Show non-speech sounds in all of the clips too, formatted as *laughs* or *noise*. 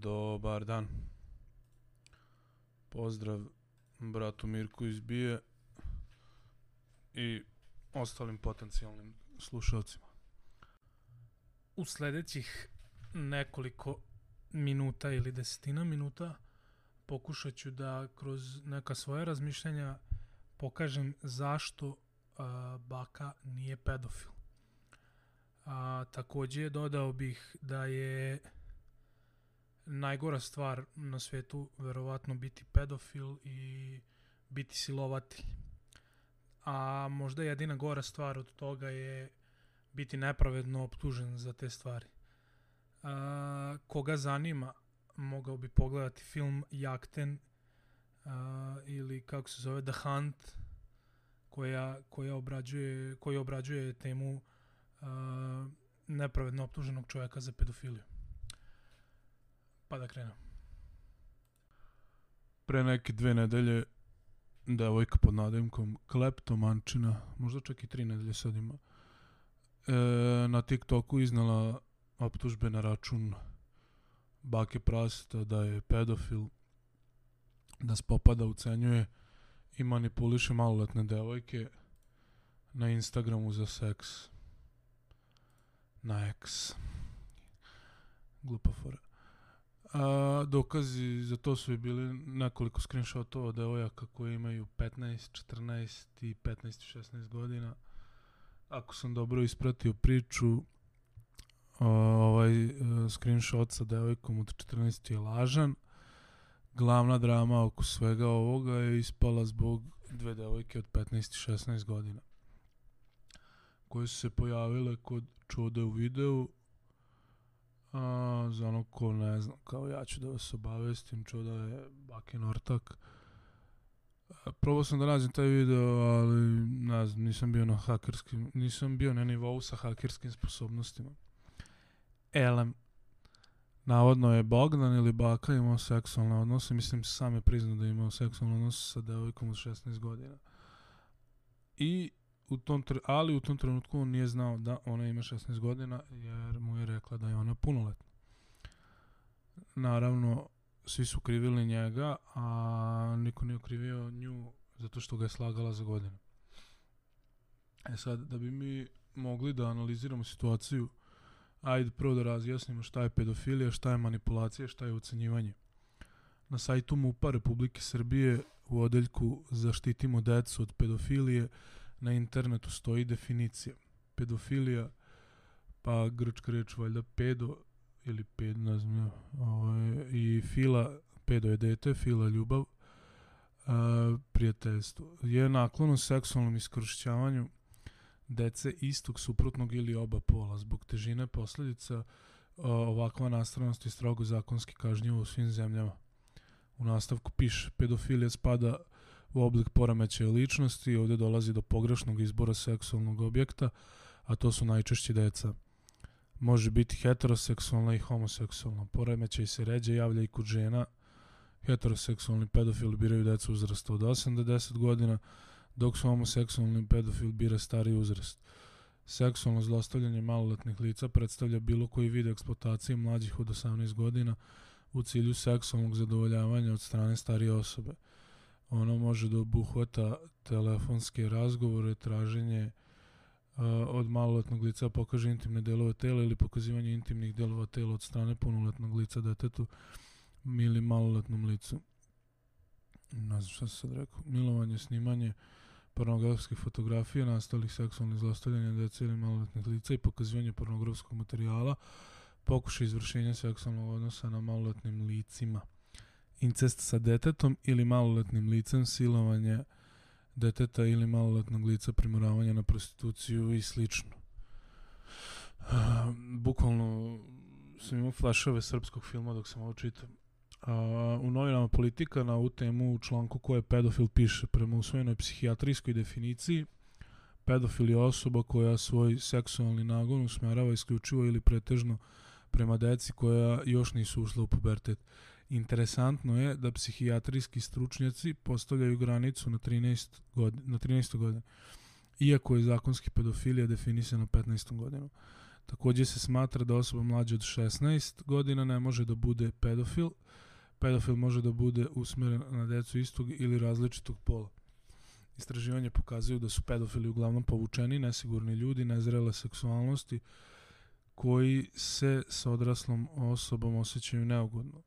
Dobar dan. Pozdrav bratu Mirku iz Bije i ostalim potencijalnim slušalcima. U sledećih nekoliko minuta ili desetina minuta pokušat ću da kroz neka svoja razmišljanja pokažem zašto a, baka nije pedofil. A, takođe dodao bih da je najgora stvar na svetu verovatno biti pedofil i biti silovatelj. A možda jedina gora stvar od toga je biti nepravedno optužen za te stvari. A, koga zanima, mogao bi pogledati film Jakten a, ili kako se zove The Hunt koja, koja obrađuje, koja obrađuje temu a, nepravedno optuženog čovjeka za pedofiliju. Pa da krenemo. Pre neke dve nedelje devojka pod nadimkom Kleptomančina, možda čak i tri nedelje sad ima, e, na TikToku iznala optužbe na račun bake prasta da je pedofil, da spopada, ucenjuje i manipuliše maloletne devojke na Instagramu za seks. Na X. Glupa fora. A, dokazi za to su bili nekoliko screenshotova devojaka koje imaju 15, 14 i 15 i 16 godina. Ako sam dobro ispratio priču, ovaj uh, screenshot sa devojkom od 14 je lažan. Glavna drama oko svega ovoga je ispala zbog dve devojke od 15 i 16 godina koje su se pojavile kod čude u videu a, za ono ko ne zna kao ja ću da vas obavestim čuda je Bakin Ortak a, probao sam da nađem taj video ali ne znam, nisam bio na hakerskim nisam bio na nivou sa hakerskim sposobnostima Elem navodno je Bogdan ili Baka imao seksualne odnose, mislim sam je priznao da je imao seksualne odnose sa devojkom od 16 godina. I u tom ali u tom trenutku on nije znao da ona ima 16 godina jer mu je rekla da je ona punoletna. Naravno, svi su krivili njega, a niko nije krivio nju zato što ga je slagala za godinu. E sad, da bi mi mogli da analiziramo situaciju Ajde prvo da razjasnimo šta je pedofilija, šta je manipulacija, šta je ucenjivanje. Na sajtu MUPA Republike Srbije u odeljku Zaštitimo decu od pedofilije na internetu stoji definicija. Pedofilija, pa grčka reč valjda pedo ili ped, ne znam, ovaj, i fila, pedo je dete, fila ljubav, a, prijateljstvo. Je naklono seksualnom iskršćavanju dece istog, suprotnog ili oba pola. Zbog težine posledica ovakva nastranost je strogo zakonski kažnjiva u svim zemljama. U nastavku piše, pedofilija spada u oblik poremećaja ličnosti, ovde dolazi do pogrešnog izbora seksualnog objekta, a to su najčešće deca. Može biti heteroseksualna i homoseksualna. Poremećaj se ređe javlja i kod žena. Heteroseksualni pedofili biraju decu uzrasta od 8 do 10 godina, dok su homoseksualni pedofil bira stari uzrast. Seksualno zlostavljanje maloletnih lica predstavlja bilo koji vid eksploatacije mlađih od 18 godina u cilju seksualnog zadovoljavanja od strane starije osobe. Ono može da obuhvata telefonske razgovore, traženje od maloletnog lica pokaže intimne delove tela ili pokazivanje intimnih delova tela od strane punoletnog lica detetu ili maloletnom licu. Ne znam šta se sad rekao. Milovanje, snimanje, pornografskih fotografija nastalih seksualnih zlostavljanja dece ili maloletnih lica i pokazivanje pornografskog materijala, pokušaj izvršenja seksualnog odnosa na maloletnim licima, incest sa detetom ili maloletnim licem, silovanje deteta ili maloletnog lica, primoravanje na prostituciju i slično. Uh, bukvalno sam imao flašove srpskog filma dok sam ovo čitam a, u novinama politika na ovu temu u članku koje pedofil piše prema usvojenoj psihijatrijskoj definiciji pedofil je osoba koja svoj seksualni nagon usmerava isključivo ili pretežno prema deci koja još nisu ušla u pubertet. Interesantno je da psihijatrijski stručnjaci postavljaju granicu na 13 godina, na 13 godina, iako je zakonski pedofilija definisana 15. godinom. Takođe se smatra da osoba mlađa od 16 godina ne može da bude pedofil. Pedofil može da bude usmeren na decu istog ili različitog pola. Istraživanje pokazuju da su pedofili uglavnom povučeni, nesigurni ljudi, nezrele seksualnosti, koji se sa odraslom osobom osjećaju neugodno.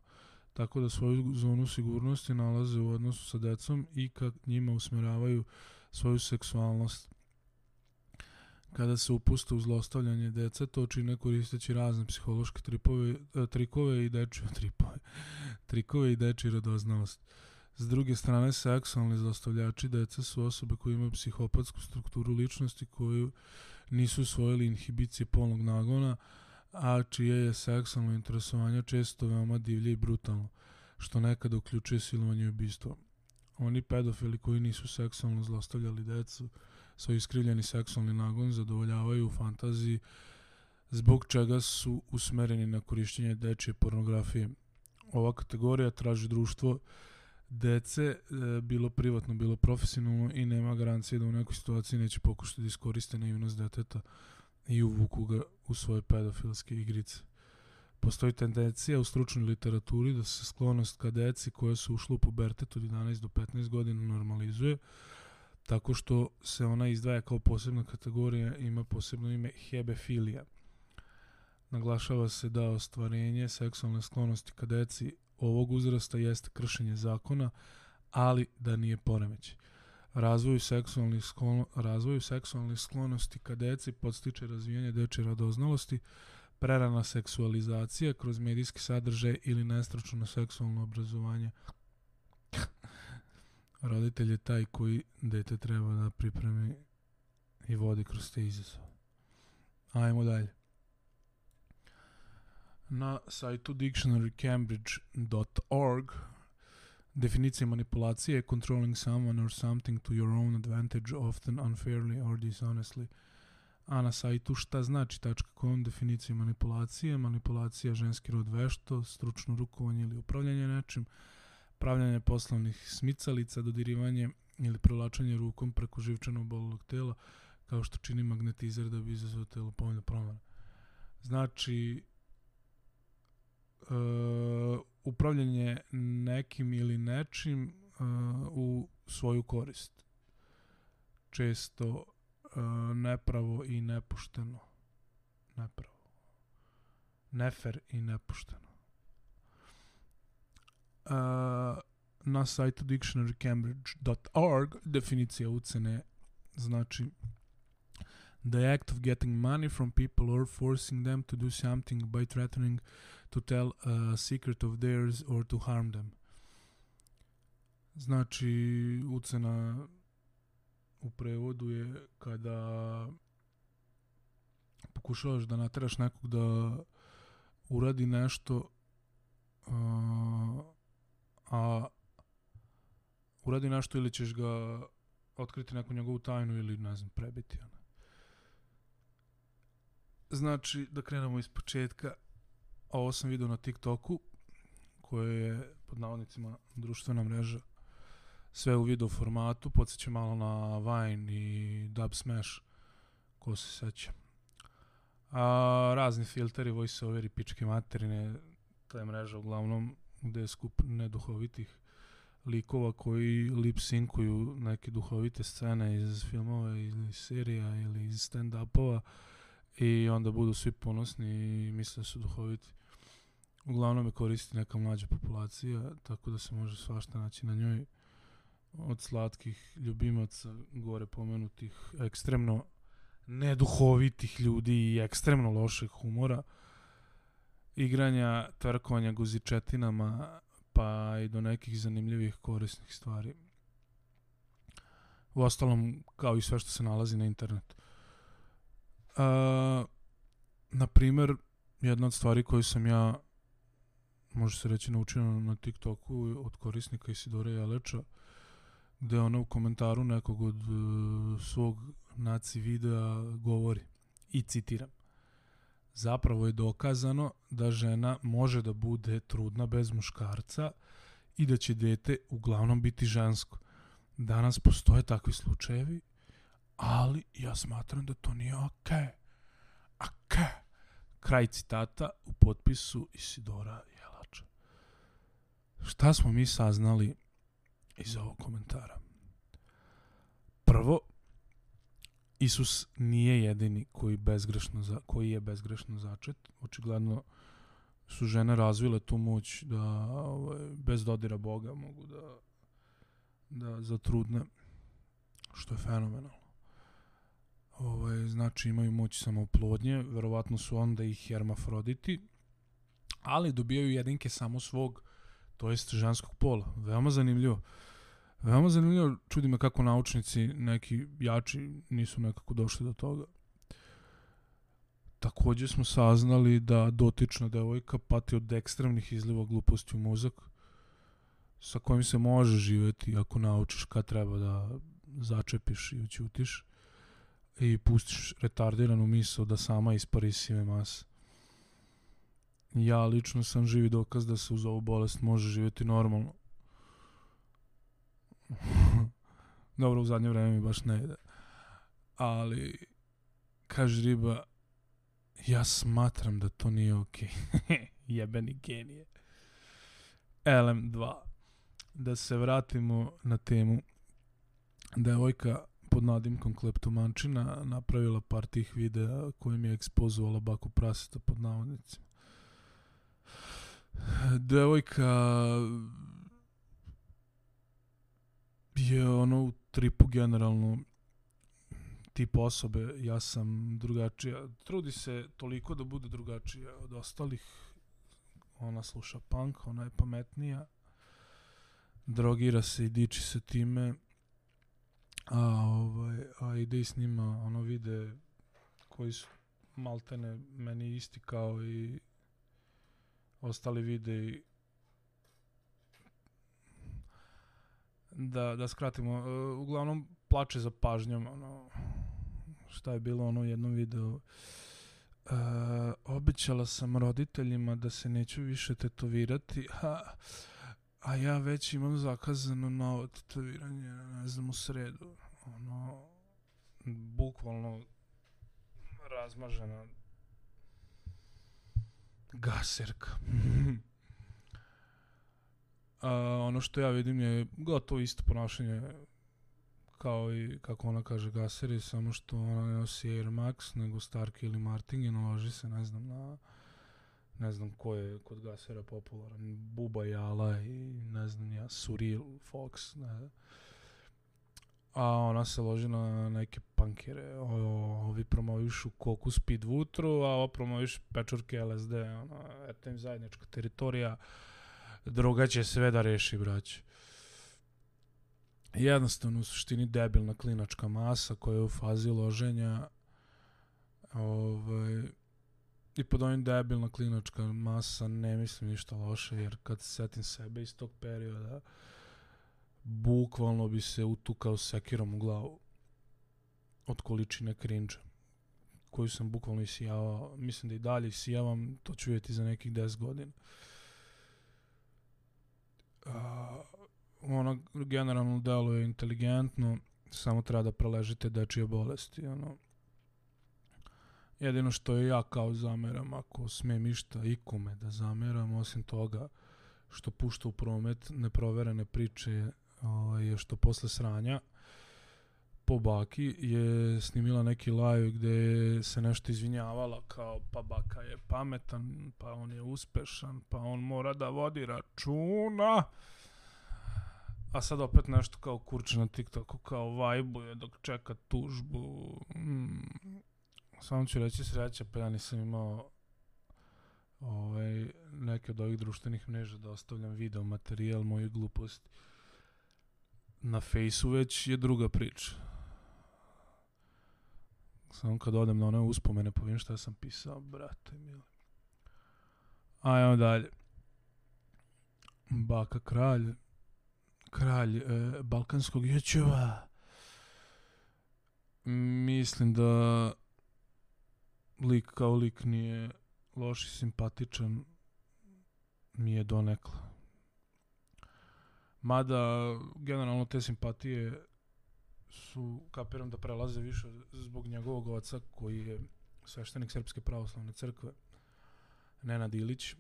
Tako da svoju zonu sigurnosti nalaze u odnosu sa decom i kad njima usmeravaju svoju seksualnost. Kada se upuste u zlostavljanje deca, to čine koristeći razne psihološke tripove, e, trikove i dečije *laughs* tripove, trikove i dečije radoznalost. S druge strane, seksualni zlostavljači deca su osobe koje imaju psihopatsku strukturu ličnosti koju nisu usvojili inhibicije polnog nagona, a čije je seksualno interesovanje često veoma divlje i brutalno, što nekada uključuje silovanje i ubistvo. Oni pedofili koji nisu seksualno zlostavljali decu, svoj iskrivljeni seksualni nagon zadovoljavaju u fantaziji zbog čega su usmereni na korišćenje dečje pornografije. Ova kategorija traži društvo dece, e, bilo privatno, bilo profesionalno i nema garancije da u nekoj situaciji neće pokušati da iskoriste naivnost deteta i uvuku ga u svoje pedofilske igrice. Postoji tendencija u stručnoj literaturi da se sklonost ka deci koja su ušla u pubertet od 11 do 15 godina normalizuje, tako što se ona izdvaja kao posebna kategorija ima posebno ime hebefilija. Naglašava se da ostvarenje seksualne sklonosti ka deci ovog uzrasta jeste kršenje zakona, ali da nije poremeć. Razvoju seksualnih, sklono, razvoju seksualnih sklonosti ka deci podstiče razvijanje dečje radoznalosti, prerana seksualizacija kroz medijski sadržaj ili nestručno seksualno obrazovanje. Roditelj je taj koji dete treba da pripremi i vodi kroz te izazove. Ajmo dalje. Na sajtu dictionarycambridge.org definicija manipulacije je controlling someone or something to your own advantage, often unfairly or dishonestly. A na sajtu šta znači .com definicija manipulacije, manipulacija ženski rod vešto, stručno rukovanje ili upravljanje nečim, pravljanje poslovnih smicalica, dodirivanje ili prolačanje rukom preko živčanog bolog tela, kao što čini magnetizer da bi izazvao telo povoljno promjena. Znači, uh, upravljanje nekim ili nečim uh, u svoju korist. Često uh, nepravo i nepošteno. Nepravo. Nefer i nepošteno. Uh, na sajtu dictionarycambridge.org definicija ucene znači the act of getting money from people or forcing them to do something by threatening to tell a secret of theirs or to harm them. Znači, ucena u prevodu je kada pokušavaš da nateraš nekog da uradi nešto a, a uradi nešto ili ćeš ga otkriti neku njegovu tajnu ili ne znam prebiti ona. Znači, da krenemo iz početka, ovo sam vidio na TikToku, koje je pod navodnicima društvena mreža sve u video formatu, podsjeća malo na Vine i Dub Smash, ko se seća. A, razni filteri, voiceoveri, pičke materine, ta je mreža uglavnom gde je skup neduhovitih likova koji lip sinkuju neke duhovite scene iz filmova ili serija ili iz stand-upova i onda budu svi ponosni i misle da su duhoviti. Uglavnom je koristi neka mlađa populacija, tako da se može svašta naći na njoj od slatkih ljubimaca, gore pomenutih, ekstremno neduhovitih ljudi i ekstremno lošeg humora, igranja, tvrkovanja guzičetinama, pa i do nekih zanimljivih korisnih stvari. U ostalom, kao i sve što se nalazi na internetu. Uh, na primer, jedna od stvari koju sam ja može se reći naučio na TikToku od korisnika Isidore Jeleča gde ona u komentaru nekog od uh, svog naci videa govori i citiram zapravo je dokazano da žena može da bude trudna bez muškarca i da će dete uglavnom biti žensko. Danas postoje takvi slučajevi, ali ja smatram da to nije okej. Okay. Okej. Okay Kraj citata u potpisu Isidora. Šta smo mi saznali iz ovog komentara? Prvo, Isus nije jedini koji, bezgrešno za, koji je bezgrešno začet. Očigledno su žene razvile tu moć da ovaj, bez dodira Boga mogu da, da zatrudne, što je fenomenalno. Ovaj, znači imaju moć samooplodnje, verovatno su onda i hermafroditi, ali dobijaju jedinke samo svog, to jest ženskog pola. Veoma zanimljivo. Veoma zanimljivo, čudi me kako naučnici neki jači nisu nekako došli do toga. Takođe smo saznali da dotična devojka pati od ekstremnih izliva gluposti u mozak sa kojim se može živeti ako naučiš kad treba da začepiš i ućutiš i pustiš retardiranu misao da sama ispari sive mase. Ja lično sam živi dokaz da se uz ovu bolest može živjeti normalno. *laughs* Dobro, u zadnje vreme mi baš ne ide. Ali, kaže riba, ja smatram da to nije okej. Okay. *laughs* Jebeni genije. LM2. Da se vratimo na temu. Devojka pod nadimkom kleptomančina napravila par tih videa kojim je ekspozovala baku praseta pod navodnicima. Devojka je ono u tripu generalno tip osobe, ja sam drugačija. Trudi se toliko da bude drugačija od ostalih. Ona sluša punk, ona je pametnija. Drogira se i diči se time. A, ovaj, a ide i snima ono vide koji su maltene meni isti kao i ostali videi da, da skratimo, uh, uglavnom plače za pažnjom, ono, šta je bilo ono u jednom videu, uh, obećala sam roditeljima da se neću više tetovirati, ha, a ja već imam zakazano novo tetoviranje, ne znam, u sredu, ono, bukvalno razmažena gaserka. *laughs* A, ono što ja vidim je gotovo isto ponašanje kao i kako ona kaže gaseri, samo što ona ne nosi Air Max, nego Stark ili Martin i naloži se, ne znam, na ne znam ko je kod gasera popularan, Buba Jala i ne znam ja, Surreal Fox, ne a ona se loži na neke pankere. O, ovi promovišu koku Speed Vutru, a ovo promoviš pečurke LSD. Ono, eto im zajednička teritorija. Uh, droga će sve da reši, brać. Jednostavno, u suštini, debilna klinačka masa koja je u fazi loženja ovaj, i pod ovim debilna klinačka masa ne mislim ništa loše, jer kad se setim sebe iz tog perioda, bukvalno bi se utukao sekirom u glavu od količine krinđa koju sam bukvalno isijavao. Mislim da i dalje isijavam, to ću vidjeti za nekih 10 godina uh, ono generalno deluje inteligentno, samo treba da preležite dečije bolesti, ono. Jedino što je ja kao zameram, ako smem išta ikome da zameram, osim toga što pušta u promet neproverene priče ovaj, je što posle sranja po baki je snimila neki live gde se nešto izvinjavala kao pa baka je pametan, pa on je uspešan, pa on mora da vodi računa. A sad opet nešto kao kurče na TikToku, kao vajbuje dok čeka tužbu. Mm. Samo ću reći sreća, pa ja nisam imao ovaj, neke od ovih društvenih mreža da ostavljam video materijal moje gluposti. Na fejsu već je druga priča. Samo kad odem na one uspomene, povim šta sam pisao, brate mili. Ajmo dalje. Baka kralj, kralj e, balkanskog jučeva. Mislim da lik kao lik nije loš i simpatičan mi je donekla. Mada generalno te simpatije su, kapiram da prelaze više zbog njegovog oca koji je sveštenik Srpske pravoslavne crkve Nenad Ilić.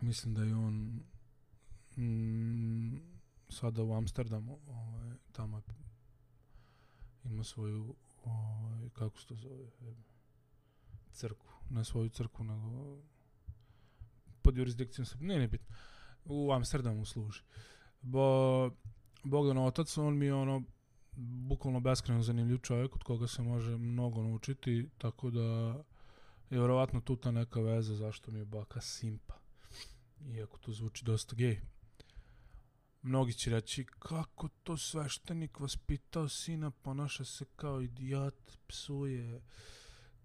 Mislim da je on mm, sada u Amsterdamu, ovaj, tamo je ima svoju, ovaj, kako se to zove, crku, ne svoju crku, nego pod jurisdikcijom, ne, ne bitno, u Amsterdamu služi. Bo, Bogdan Otac, on mi je ono, bukvalno beskreno zanimljiv čovjek od koga se može mnogo naučiti, tako da je vjerovatno tu ta neka veza zašto mi je baka simpa. Iako to zvuči dosta gej. Mnogi će reći, kako to sveštenik vaspitao sina, ponaša se kao idiot, psuje,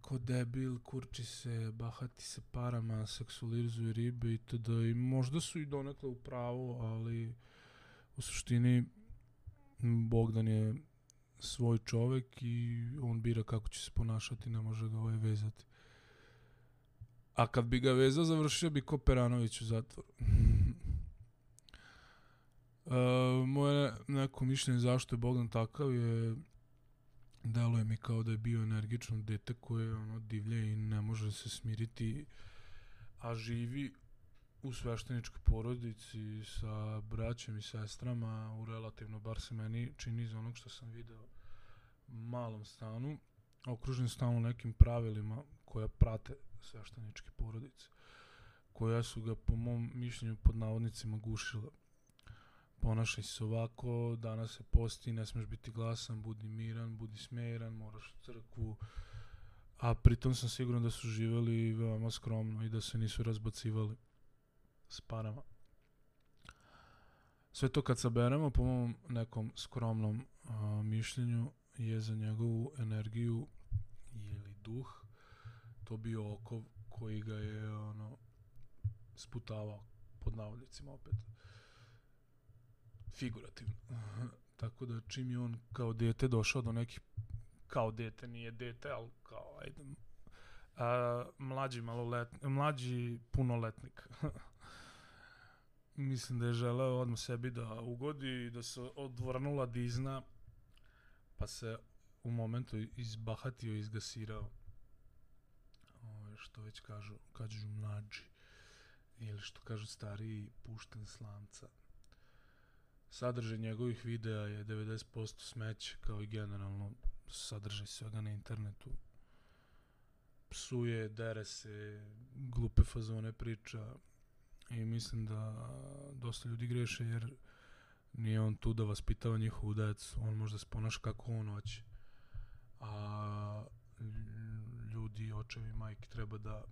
ko debil, kurči se, bahati se parama, seksualizuje ribe itd. I možda su i donekle u pravu, ali u suštini Bogdan je svoj čovek i on bira kako će se ponašati, ne može ga ovaj vezati. A kad bi ga vezao, završio bi ko Peranović u zatvoru. uh, *laughs* moje neko mišljenje zašto je Bogdan takav je deluje mi kao da je bio energično dete koje ono divlje i ne može se smiriti a živi u svešteničkoj porodici sa braćem i sestrama u relativno, bar se meni čini iz onog što sam video, malom stanu, okružen stalno nekim pravilima koja prate svešteničke porodice, koja su ga po mom mišljenju pod navodnicima gušila. Ponašaj se ovako, danas se posti, ne smeš biti glasan, budi miran, budi smeran, moraš u crkvu, a pritom sam siguran da su živeli veoma skromno i da se nisu razbacivali s parama. Sve to kad saberemo, po mom nekom skromnom a, mišljenju, je za njegovu energiju ili duh to bio okov koji ga je ono sputavao pod navodnicima opet figurativno. *laughs* Tako da čim je on kao dete došao do nekih kao dete, nije dete, ali kao ajde a, mlađi malolet, mlađi punoletnik. *laughs* Mislim da je želeo odmah sebi da ugodi i da se odvrnula Dizna pa se u momentu izbahatio i izgasirao. Ove, što već kažu, kažu mlađi ili što kažu stariji pušten slanca sadržaj njegovih videa je 90% smeće kao i generalno sadržaj svega na internetu. Psuje, dere se glupe fazone priča i mislim da dosta ljudi greše jer nije on tu da vaspitava njihovu decu, on možda se ponaša kako on hoće. A ljudi, očevi, majke treba da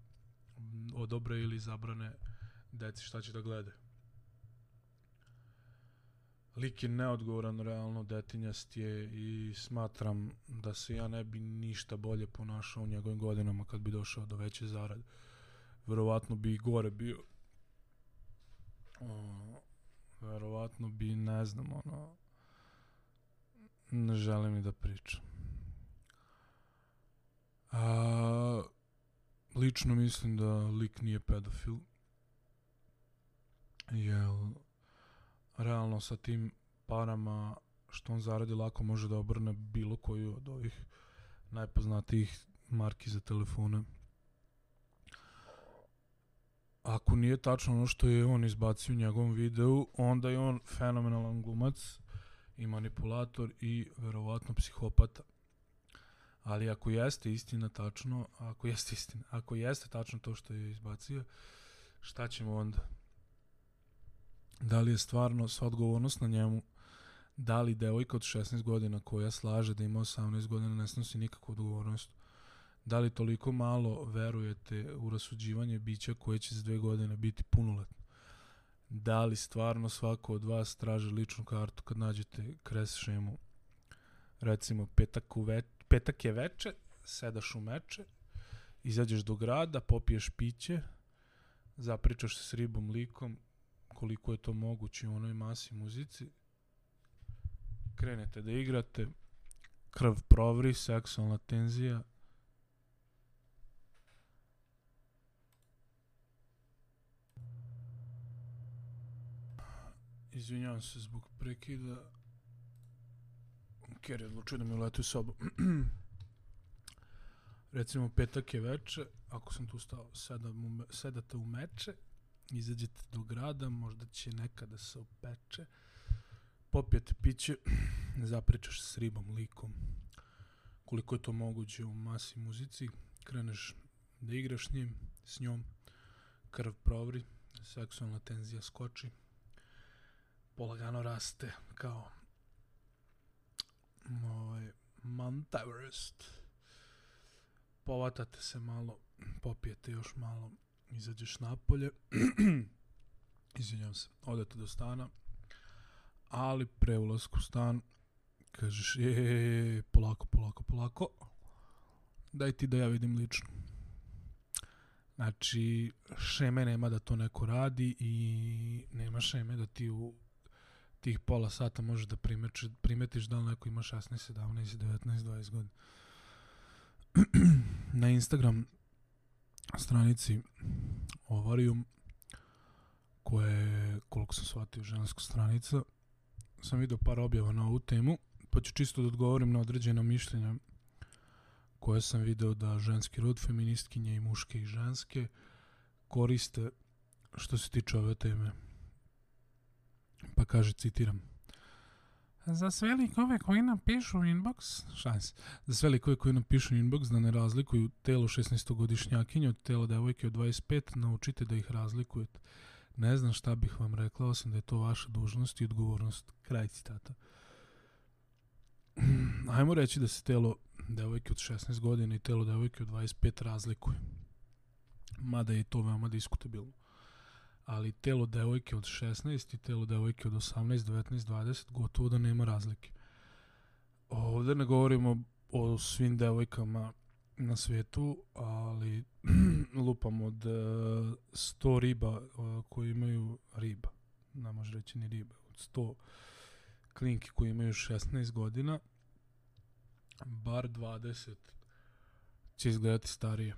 odobre ili zabrane deci šta će da glede. Lik je neodgovoran, realno detinjast je i smatram da se ja ne bi ništa bolje ponašao u njegovim godinama kad bi došao do veće zarade. Verovatno bi i gore bio. O, verovatno bi, ne znam, ono, ne želim i da pričam. A, lično mislim da lik nije pedofil. Jel, realno sa tim parama što on zaradi lako može da obrne bilo koju od ovih najpoznatijih marki za telefone. Ako nije tačno ono što je on izbacio u njegovom videu, onda je on fenomenalan glumac i manipulator i verovatno psihopata. Ali ako jeste istina tačno, ako jeste istina, ako jeste tačno to što je izbacio, šta ćemo onda? Da li je stvarno sva odgovornost na njemu? Da li devojka od 16 godina koja slaže da ima 18 godina ne snosi nikakvu odgovornost? Da li toliko malo verujete u rasuđivanje bića koje će za dve godine biti punoletno? Da li stvarno svako od vas traži ličnu kartu kad nađete kres šemu? Recimo, petak, u ve petak je veče, sedaš u meče, izađeš do grada, popiješ piće, zapričaš se s ribom likom, koliko je to moguće u onoj masi muzici, krenete da igrate, krv provri, seksualna tenzija, Izvinjavam se zbog prekida. Kerry odlučio da mi uleti u sobu. *clears throat* recimo petak je veče, ako sam tu stao, sedam sedate u meče, izađete do grada, možda će nekada se opeče, popijete piće, *clears throat* zapričaš s ribom, likom, koliko je to moguće u masi muzici, kreneš da igraš s njim, s njom, krv provri, seksualna tenzija skoči, polagano raste kao ovaj, Mount Everest. Povatate se malo, popijete još malo, izađeš napolje, *clears throat* izvinjam se, odete do stana, ali pre ulasku stan kažeš, je, polako, polako, polako, daj ti da ja vidim lično. Znači, šeme nema da to neko radi i nema šeme da ti u tih pola sata možeš da primeč, primetiš da li neko ima 16, 17, 19, 20 godina. *clears throat* Na Instagram stranici Ovarium, koja je, koliko sam shvatio, ženska stranica, sam vidio par objava na ovu temu, pa ću čisto da odgovorim na određena mišljenja koje sam video da ženski rod, feministkinje i muške i ženske koriste što se tiče ove teme. Pa kaže, citiram. Za sve likove koji napišu inbox, šans, za sve likove koji napišu inbox da ne razlikuju telo 16-godišnjakinje od tela devojke od 25, naučite da ih razlikujete. Ne znam šta bih vam rekla, osim da je to vaša dužnost i odgovornost. Kraj citata. *clears throat* Ajmo reći da se telo devojke od 16 godina i telo devojke od 25 razlikuje. Mada je to veoma diskutabilno. Ali telo devojke od 16 i telo devojke od 18, 19, 20 gotovo da nema razlike. Ovde ne govorimo o svim devojkama na svetu, ali *clears throat* lupam od uh, 100 riba uh, koji imaju riba, ne može reći ni riba, od 100 klinki koji imaju 16 godina, bar 20 će izgledati starije.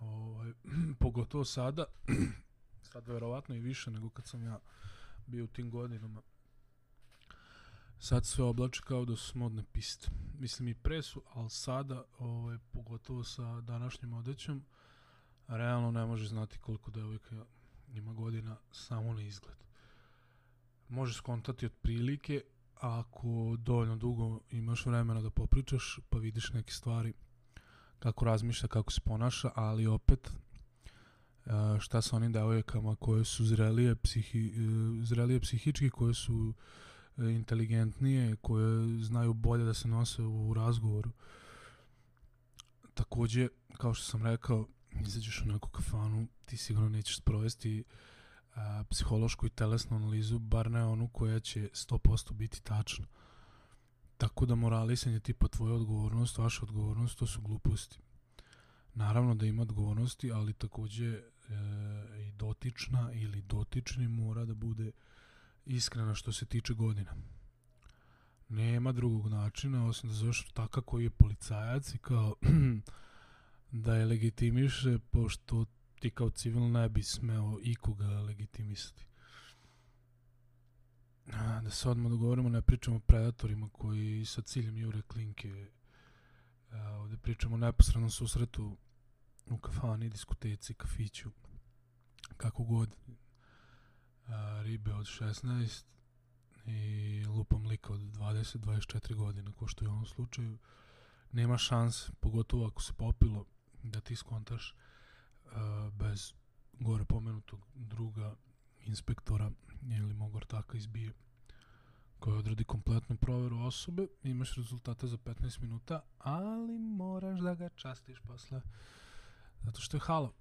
Ovaj, *clears throat* pogotovo sada, *clears throat* sad verovatno i više nego kad sam ja bio u tim godinama. Sad sve oblači kao da su modne piste. Mislim i pre su, ali sada, ovaj, pogotovo sa današnjim odećom, realno ne može znati koliko devojka ima godina samo na izgled. Može skontati otprilike, ako dovoljno dugo imaš vremena da popričaš, pa vidiš neke stvari, kako razmišlja, kako se ponaša, ali opet šta sa onim devojkama koje su zrelije, psihi, e, zrelije psihički, koje su e, inteligentnije, koje znaju bolje da se nose u razgovoru. Takođe, kao što sam rekao, izađeš u neku kafanu, ti sigurno nećeš sprovesti a, psihološku i telesnu analizu, bar ne onu koja će 100% biti tačna. Tako da moralisanje tipa tvoja odgovornost, vaša odgovornost, to su gluposti. Naravno da ima odgovornosti, ali takođe i dotična ili dotični mora da bude iskrena što se tiče godina. Nema drugog načina, osim da zoveš taka koji je policajac i kao *clears throat* da je legitimiše, pošto ti kao civil ne bi smeo ikoga legitimisati. Da se odmah dogovorimo, ne pričamo o predatorima koji sa ciljem jure klinke. Ovde pričamo o neposrednom susretu u kafani, diskoteci, kafiću, kako god. A, ribe od 16 i lupam lika od 20-24 godine, ko što je u ovom slučaju. Nema šans, pogotovo ako se popilo, da ti skontaš uh, bez gore pomenutog druga inspektora ili mog ortaka izbije koji odradi kompletnu proveru osobe, imaš rezultate za 15 minuta, ali moraš da ga častiš posle zato što je halo.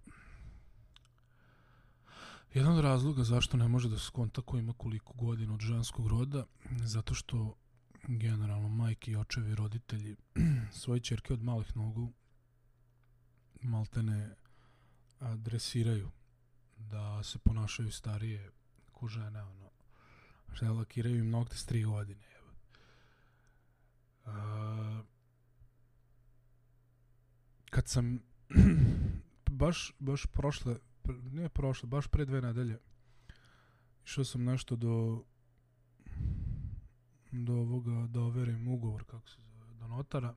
Jedan od razloga zašto ne može da se skonta ko ima koliko godina od ženskog roda, zato što generalno majke i očevi roditelji *clears throat* svoje čerke od malih nogu maltene adresiraju da se ponašaju starije ko žene, ono, šta lakiraju im nokte s tri godine. Evo. A, kad sam *clears throat* baš, baš prošle, pr- ne prošle, baš pre dve nedelje, išao sam nešto do do ovoga, da overim ugovor, kako se zove, do notara,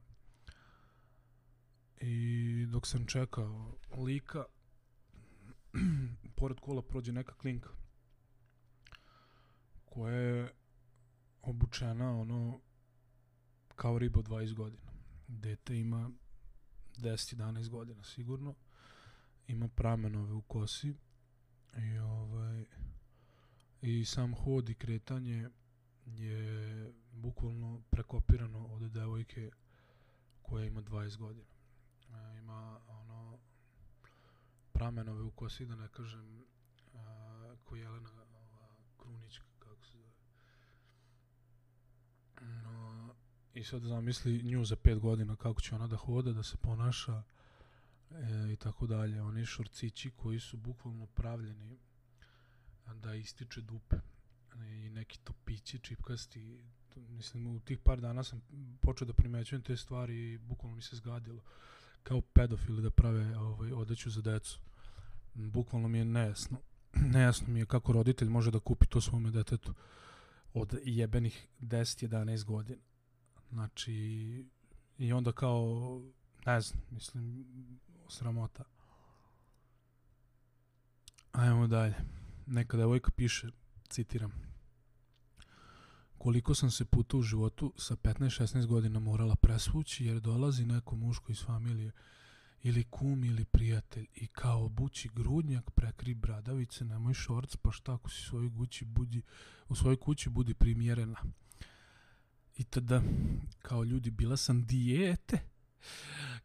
i dok sam čekao lika, *clears throat* pored kola prođe neka klinka koja je obučena ono kao riba od 20 godina. Dete ima 10-11 godina sigurno. Ima pramenove u kosi i ovaj i sam hod i kretanje je bukvalno prekopirano od devojke koja ima 20 godina. E, ima ono pramenove u kosi, da ne kažem a, ko Jelena ova, Krunić, kako se zove. No, I sad zamisli nju za pet godina kako će ona da hoda, da se ponaša e, i tako dalje. Oni šorcići koji su bukvalno pravljeni da ističe dupe. I neki topići čipkasti. Mislim u tih par dana sam počeo da primećujem te stvari i bukvalno mi se zgadilo. Kao pedofili da prave ovaj, odeću za decu. Bukvalno mi je nejasno. *clears throat* Nejasno mi je kako roditelj može da kupi to svome detetu od jebenih 10-11 godina znači i onda kao ne znam mislim sramota. Ajmo dalje. Neka devojka piše citiram. Koliko sam se puta u životu sa 15-16 godina morala presvući jer dolazi neko muško iz familije ili kum ili prijatelj i kao bući grudnjak prekri bradavice nemoj šorc pa šta ako si svoj kući budi u svojoj kući budi primjerena i tada kao ljudi bila sam dijete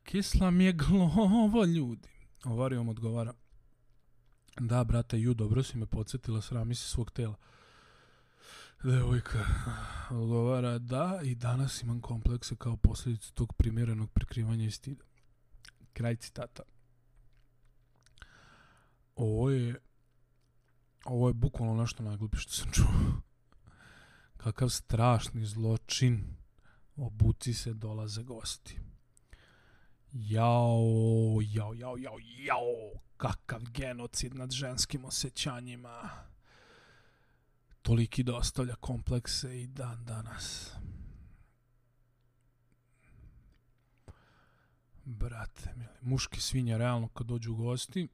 kisla mi je glova ljudi Ovarijom odgovara da brate ju dobro si me podsjetila srami se svog tela Devojka odgovara da i danas imam komplekse kao posljedicu tog primjerenog prikrivanja i stida. Kraj citata. Ovo je ovo je bukvalno nešto najgluplje što sam čuo. Kakav strašni zločin obuci se dolaze gosti. Jao, jao, jao, jao, jao, kakav genocid nad ženskim osjećanjima toliki da ostavlja komplekse i dan danas. Brate, mili, muški svinja realno kad dođu gosti,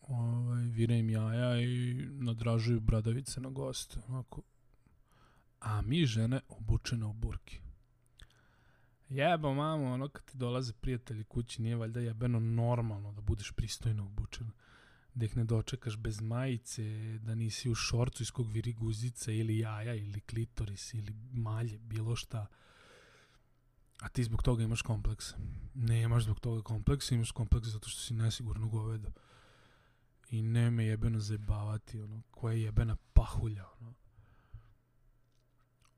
ovaj, vire im jaja i nadražuju bradavice na goste. Onako. A mi žene obučene u burki. Jebo mamo, ono kad ti dolaze prijatelji kući, nije valjda jebeno normalno da budeš pristojno obučena da ih ne dočekaš bez majice, da nisi u šorcu iz kog viri guzica ili jaja ili klitoris ili malje, bilo šta. A ti zbog toga imaš kompleks. Ne imaš zbog toga kompleks, imaš kompleks zato što si nesigurno govedo. I ne me jebeno zajebavati, ono, koja je jebena pahulja, ono.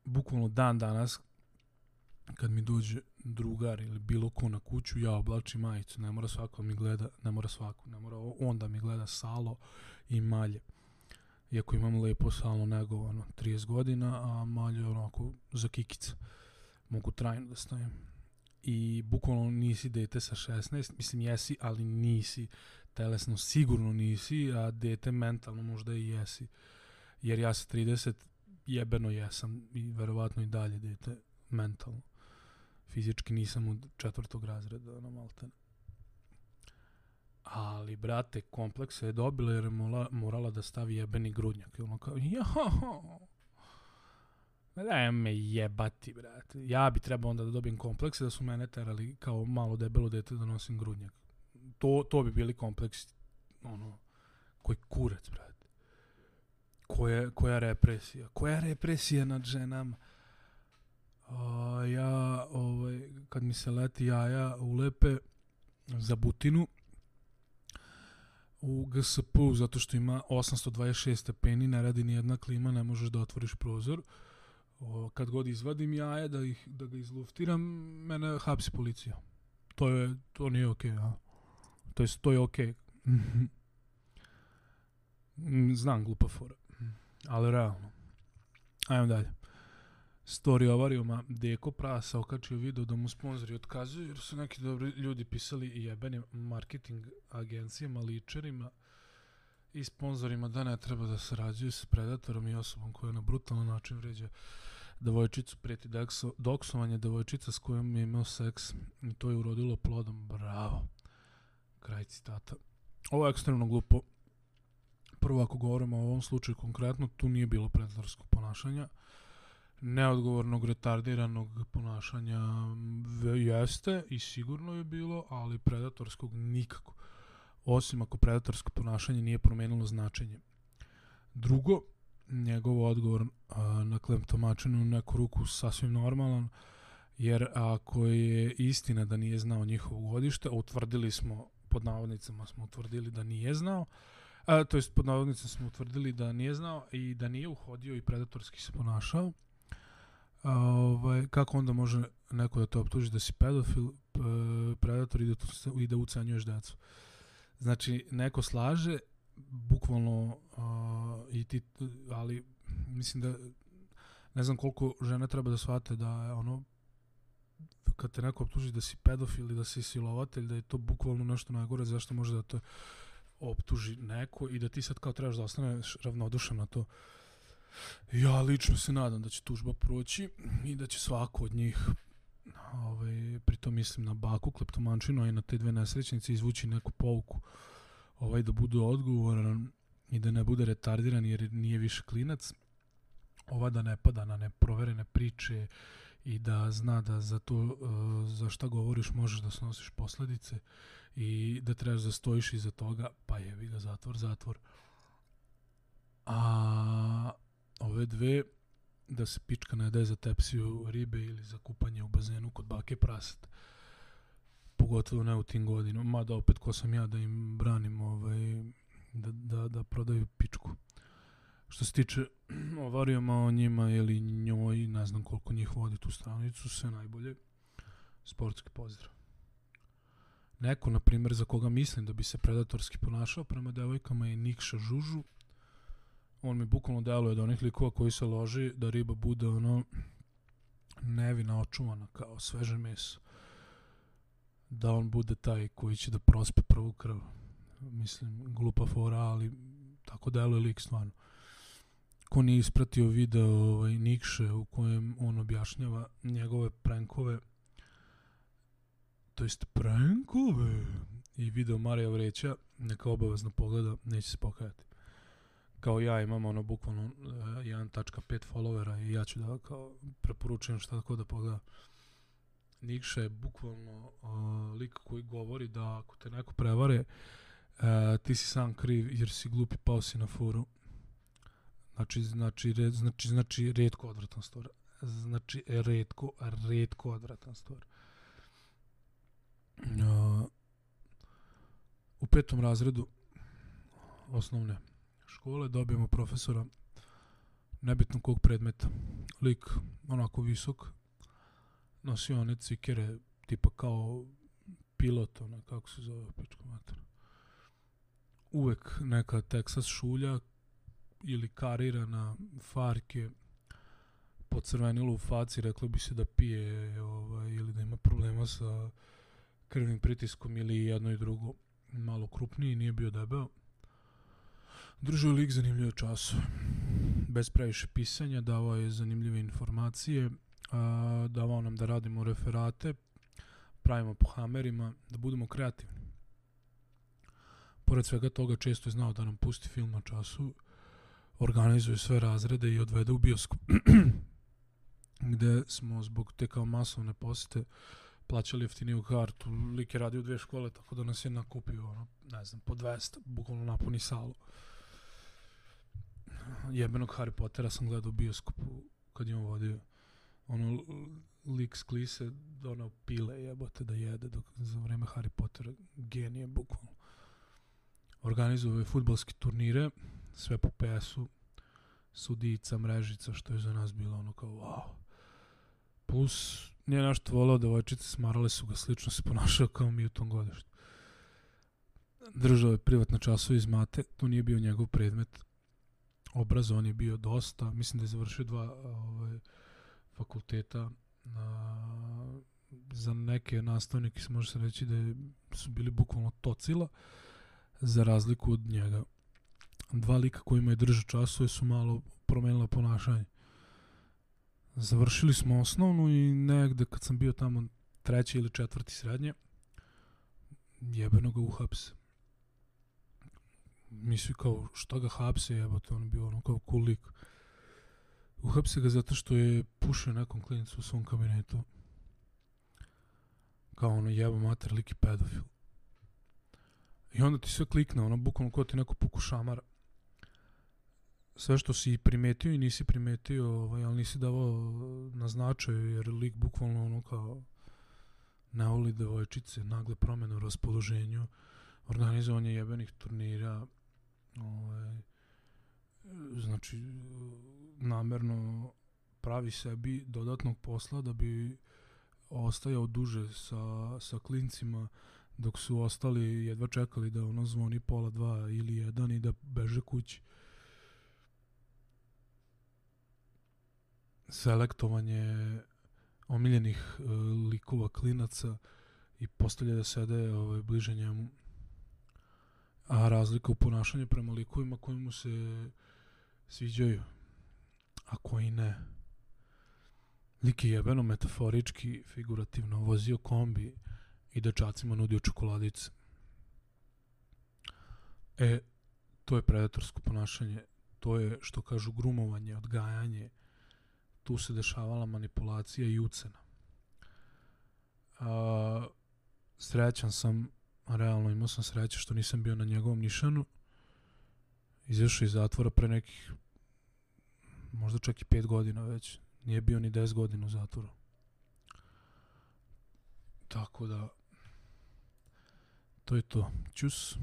Bukvalno dan danas, kad mi dođe drugar ili bilo ko na kuću, ja oblačim majicu, ne mora svako mi gleda, ne mora svako, ne mora on da mi gleda salo i malje. Iako imam lepo salo negovano 30 godina, a malje onako za kikica. Mogu trajno da stavim. I bukvalno nisi dete sa 16, mislim jesi, ali nisi telesno sigurno nisi, a dete mentalno možda i jesi. Jer ja sa 30 jebeno jesam i verovatno i dalje dete mentalno fizički nisam u četvrtog razreda, ono maltene. Ali, brate, komplekse je dobila jer je morala, morala da stavi jebeni grudnjak. I ono kao, joho, da me jebati, brate. Ja bi trebao onda da dobijem komplekse da su mene terali kao malo debelo dete da nosim grudnjak. To, to bi bili kompleksi, ono, koji kurac, brate. Koja, koja represija? Koja represija nad ženama? A, ja, ovaj, kad mi se leti jaja ulepe za butinu, u GSP zato što ima 826 stepeni, ne radi ni jedna klima, ne možeš da otvoriš prozor. O, kad god izvadim jaje da ih da ga izluftiram, mene hapsi policija. To je to nije okej, okay, a. To je to je okej. Okay. Znam glupa fora. Ali realno. Ajmo dalje story avarijuma Deko Prasa okačio video da mu sponzori otkazuju jer su neki dobri ljudi pisali i jebenim marketing agencijama, ličerima i sponzorima da ne treba da sarađuju s predatorom i osobom koja na brutalan način vređa devojčicu dekso, doksovanje, devojčica s kojom je imao seks i to je urodilo plodom. Bravo. Kraj citata. Ovo je ekstremno glupo. Prvo, ako govorimo o ovom slučaju konkretno, tu nije bilo predatorskog ponašanja. Neodgovornog, retardiranog ponašanja jeste i sigurno je bilo, ali predatorskog nikako. Osim ako predatorsko ponašanje nije promenilo značenje. Drugo, njegov odgovor a, na kleptomačinu u neku ruku sasvim normalan, jer ako je istina da nije znao njihovo godište, utvrdili smo, pod navodnicama smo utvrdili da nije znao, a, to jest pod navodnicama smo utvrdili da nije znao i da nije uhodio i predatorski se ponašao, a, ovaj, kako onda može neko da te optuži da si pedofil, predator i da, i da ucenjuješ decu? Znači, neko slaže, bukvalno a, i ti, ali mislim da ne znam koliko žene treba da shvate da je ono kad te neko optuži da si pedofil i da si silovatelj, da je to bukvalno nešto najgore, zašto može da te optuži neko i da ti sad kao trebaš da ostaneš ravnodušan na to. Ja lično se nadam da će tužba proći i da će svako od njih ovaj, pritom mislim na baku, kleptomančinu, i na te dve nesrećnice izvući neku pouku ovaj, da bude odgovoran i da ne bude retardiran jer nije više klinac ova da ne pada na neproverene priče i da zna da za to uh, za šta govoriš možeš da snosiš posledice i da trebaš da stojiš iza toga pa jevi ga zatvor, zatvor a ove dve da se pička ne daje za tepsiju ribe ili za kupanje u bazenu kod bake prasat pogotovo ne u tim godinama mada opet ko sam ja da im branim ovaj, da, da, da prodaju pičku što se tiče *clears throat* o varijama o njima ili njoj, ne znam koliko njih vodi tu stranicu, sve najbolje. Sportski pozdrav. Neko, na primjer, za koga mislim da bi se predatorski ponašao prema devojkama je Nikša Žužu. On mi bukvalno deluje da onih likova koji se loži da riba bude ono nevina očuvana kao sveže meso. Da on bude taj koji će da prospe prvu krv. Mislim, glupa fora, ali tako deluje lik stvarno ko nije ispratio video ovaj, Nikše u kojem on objašnjava njegove prankove to jest prankove i video Marija Vreća neka obavezno pogleda, neće se pokajati kao ja imam ono bukvalno uh, 1.5 followera i ja ću da kao preporučujem šta tako da pogleda Nikša je bukvalno uh, lik koji govori da ako te neko prevare uh, ti si sam kriv jer si glupi pao si na furu Znači, znači, red, znači, znači, redko odvratan stvar. Znači, redko, redko odvratan stvar. Uh, u petom razredu osnovne škole dobijemo profesora nebitno kog predmeta. Lik, onako visok, nosio one cikere, tipa kao pilot, ona, kako se zove, pičko mater. Uvek neka Texas šulja, ili karirana farke pocrvenilo u faci, reklo bi se da pije ovaj, ili da ima problema sa krvnim pritiskom ili jedno i drugo malo krupniji, nije bio debeo. Držao lik zanimljive časove. Bez previše pisanja, davao je zanimljive informacije, a, davao nam da radimo referate, pravimo po hamerima, da budemo kreativni. Pored svega toga često je znao da nam pusti film na času, organizuje sve razrede i odvede u bioskop *clears throat* gde smo zbog te kao masovne posete plaćali jeftiniju kartu. Lik je radio dve škole, tako da nas je nakupio, ono, ne znam, po 200, bukvalno napuni salu. Jebenog Harry Pottera sam gledao u bioskopu kad je on vodio. Ono, lik s klise donao pile jebote da jede dok, za vreme Harry Pottera. Genije, bukvalno. Organizuje futbalske turnire, sve po PS-u, sudica, mrežica, što je za nas bilo ono kao wow. Plus, nije nešto volao, devojčice smarale su ga, slično se ponašao kao mi u tom godištu. Držao je privatne časove iz mate, to nije bio njegov predmet. Obrazovan je bio dosta, mislim da je završio dva ovaj, fakulteta. A, za neke nastavnike se može se reći da je, su bili bukvalno tocila, za razliku od njega dva lika kojima je držao časove su malo promenila ponašanje. Završili smo osnovnu i negde kad sam bio tamo treći ili četvrti srednje, jebeno ga uhapse. Misli kao, što ga hapse, jebote, on je bio ono kao cool lik. Uhapse ga zato što je pušio nekom klinicu u svom kabinetu. Kao ono jebo mater, lik i pedofil. I onda ti sve klikne, ono, bukvalno ko ti neko puku šamara. Sve što si primetio i nisi primetio, ovaj, ali nisi davao na značaj, jer lik bukvalno ono kao ne voli devojčice, nagle promene u raspoloženju, organizovanje jebenih turnira, ovaj, znači namerno pravi sebi dodatnog posla da bi ostajao duže sa, sa klincima dok su ostali jedva čekali da ono zvoni pola dva ili jedan i da beže kući. Selektovanje omiljenih uh, likova klinaca i postavlja da sede ovaj, bliže njemu. A razlika u ponašanju prema likovima koji mu se sviđaju, a koji ne. Lik je jebeno metaforički, figurativno vozio kombi i dečacima nudio čokoladice. E, to je predatorsko ponašanje, to je, što kažu, grumovanje, odgajanje, tu se dešavala manipulacija i ucena. A, srećan sam, realno imao sam sreće što nisam bio na njegovom nišanu, izašao iz zatvora pre nekih možda čak i 5 godina već, nije bio ni 10 godina u zatvoru. Tako da, to je to. Ćus.